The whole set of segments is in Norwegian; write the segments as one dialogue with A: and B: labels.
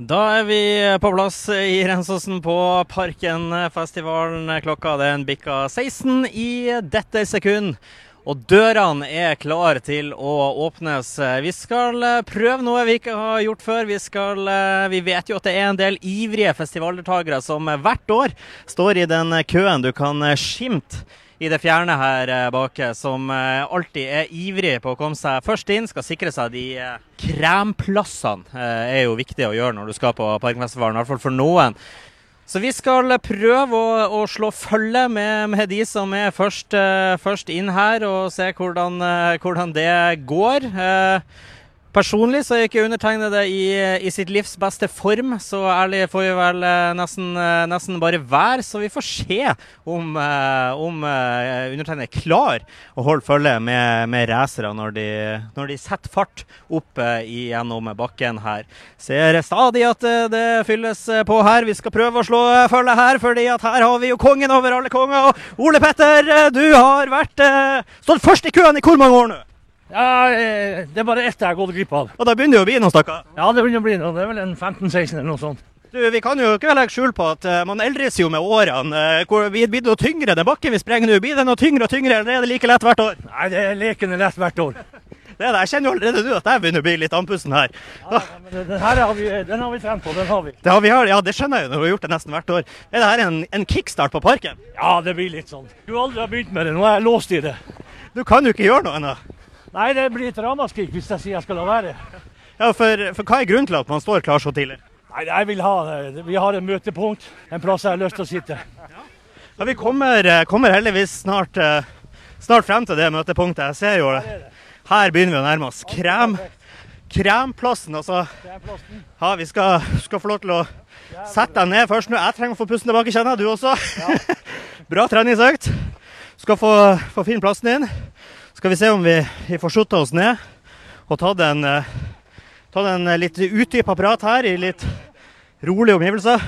A: Da er vi på plass i Rensåsen på Parkenfestivalen. Klokka den bikka 16 i dette sekund. Og dørene er klare til å åpnes. Vi skal prøve noe vi ikke har gjort før. Vi, skal, vi vet jo at det er en del ivrige festivaldeltakere som hvert år står i den køen du kan skimte i det fjerne her bak, som eh, alltid er ivrig på å komme seg først inn. Skal sikre seg de eh, kremplassene. er jo viktig å gjøre når du skal på Parkfestivalen, i hvert fall for noen. Så vi skal prøve å, å slå følge med, med, de som er først, først, inn her, og se hvordan, hvordan det går. Eh, Personlig så er ikke undertegnede i, i, sitt livs beste form, så ærlig får vi vel eh, nesten, eh, nesten bare være. Så vi får se om, eh, om undertegnede er klar å holde følge med, med racere når, når, de setter fart opp gjennom bakken her. Ser stadig at det fylles på her. Vi skal prøve å slå følge her, fordi at her har vi jo kongen over alle konger. Og Ole Petter, du har vært stått først i køen i hvor mange år nå?
B: Ja, eh, Det er bare ett jeg har gått glipp av.
A: Og Da begynner det å bli noen stakkar?
B: Ja, det begynner å bli noe. Det er vel en 15-16 eller noe sånt.
A: Du, Vi kan jo ikke legge skjul på at uh, man eldres jo med årene. Uh, hvor Blir det noe tyngre den bakken vi sprenger nå? Blir det noe tyngre og tyngre, eller er det like lett hvert år?
B: Nei, det er lekende lett hvert år.
A: Det er det. Jeg kjenner jo allerede nå at jeg begynner å bli litt andpusten her.
B: Ja, men den her har vi, den har vi trent på. Den har vi.
A: Det har vi, ja, det skjønner jeg jo når vi har gjort det nesten hvert år. Er det her en, en kickstart på parken?
B: Ja, det blir litt sånn. Du aldri har begynt med det. Nå er jeg låst i det.
A: Du kan jo ikke gjøre noe ennå.
B: Nei, det blir et ramaskrik hvis jeg sier jeg skal la være.
A: Ja, for, for, hva er grunnen til at man står klar så tidlig?
B: Nei, jeg vil ha, Vi har en møtepunkt, en plass jeg har lyst til å sitte.
A: Ja, Vi kommer, eh, kommer heldigvis snart, eh, snart, frem til det møtepunktet. Jeg ser jo det. Her begynner vi å nærme oss. Krem, kremplassen, altså. Ja, vi skal, skal få lov til å sette deg ned først nå. Jeg trenger å få pusten tilbake, kjenner jeg. Du også. Bra treningsøkt. Skal få, få finne plassen din skal vi se om vi, får skjutta oss ned og tatt en, eh, tatt en litt utdypa prat her i litt rolige omgivelser.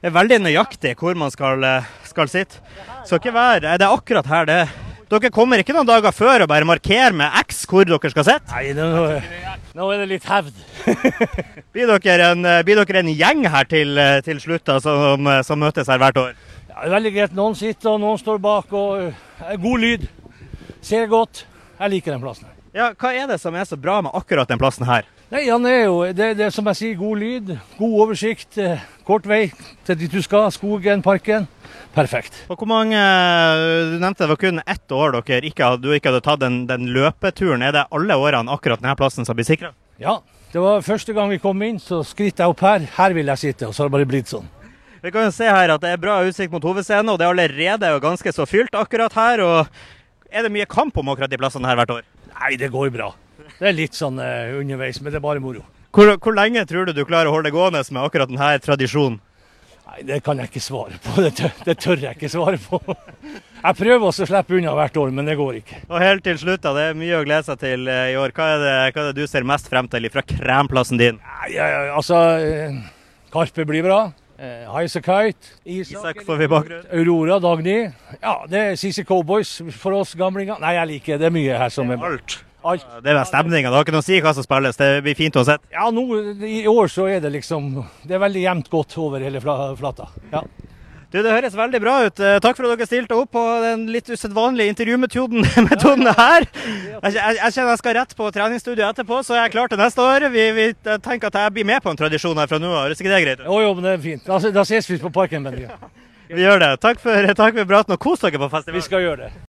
A: Det er veldig nøyaktig hvor man skal, eh, skal sitte. Skal ikke være, Er akkurat her det Dere kommer ikke noen dager før og bare markerer med X hvor dere skal sitte?
B: Nei, nå, nå, er det litt hevd.
A: blir, dere en, blir, dere en, gjeng her til, til slutt altså, som, som, møtes her hvert år?
B: Ja, det er veldig greit. Noen sitter og noen står bak. og God lyd. Ser godt. Jeg liker den plassen.
A: Ja, Hva er det som er så bra med akkurat den plassen her?
B: Nei, han er jo, det, det er som jeg sier, god lyd, god oversikt. Eh, kort vei til dit du skal. Skogen, parken. Perfekt.
A: Og hvor mange, Du nevnte det var kun ett år dere ikke, du ikke hadde tatt den, den løpeturen. Er det alle årene akkurat denne plassen som blir sikra?
B: Ja. Det var første gang vi kom inn, så skrittet jeg opp her. Her vil jeg sitte. Og så har det bare blitt sånn.
A: Vi kan jo se her at det er bra utsikt mot hovedscenen, og det er allerede ganske så fylt akkurat her. og er det mye kamp om akkurat de plassene her hvert år?
B: Nei, det går bra. Det er litt sånn uh, underveis, men det er bare moro.
A: Hvor, hvor, lenge tror du du klarer å holde det gående med akkurat denne tradisjonen?
B: Nei, Det kan jeg ikke svare på. Det tør, det tør jeg ikke svare på. Jeg prøver også å slippe unna hvert år, men det går ikke.
A: Og helt til slutt, da, det er mye å glede seg til eh, i år. Hva er det, hva er det du ser mest frem til fra kremplassen din?
B: Nei, altså, eh, Karpe blir bra. Eh, Highasakite,
A: Isak, Isak får vi bakgrunn.
B: Aurora, Dagny. Ja, det er CC Cowboys for oss gamlinger. Nei, jeg liker det. Det er mye her som er
A: Alt. Alt. Det er stemninga. Det har ikke noe å si hva som spilles. Det blir fint se.
B: Ja, nå, i år så er det liksom Det er veldig jevnt godt over hele flata. Ja.
A: Du, Det høres veldig bra ut. Eh, takk for at dere stilte opp på den litt usedvanlige intervjumetoden metoden her. Jeg, jeg, jeg, kjenner jeg skal rett på treningsstudio etterpå, så jeg er klar til neste år. Vi, vi tenker at jeg blir med på en tradisjon her fra nå av. Er ikke det greit?
B: Jo, jo, men det er fint. Da, da ses vi på Parken. Men, ja.
A: Vi gjør det. Takk for, takk for praten, og kos dere på festivalen.
B: Vi skal gjøre det.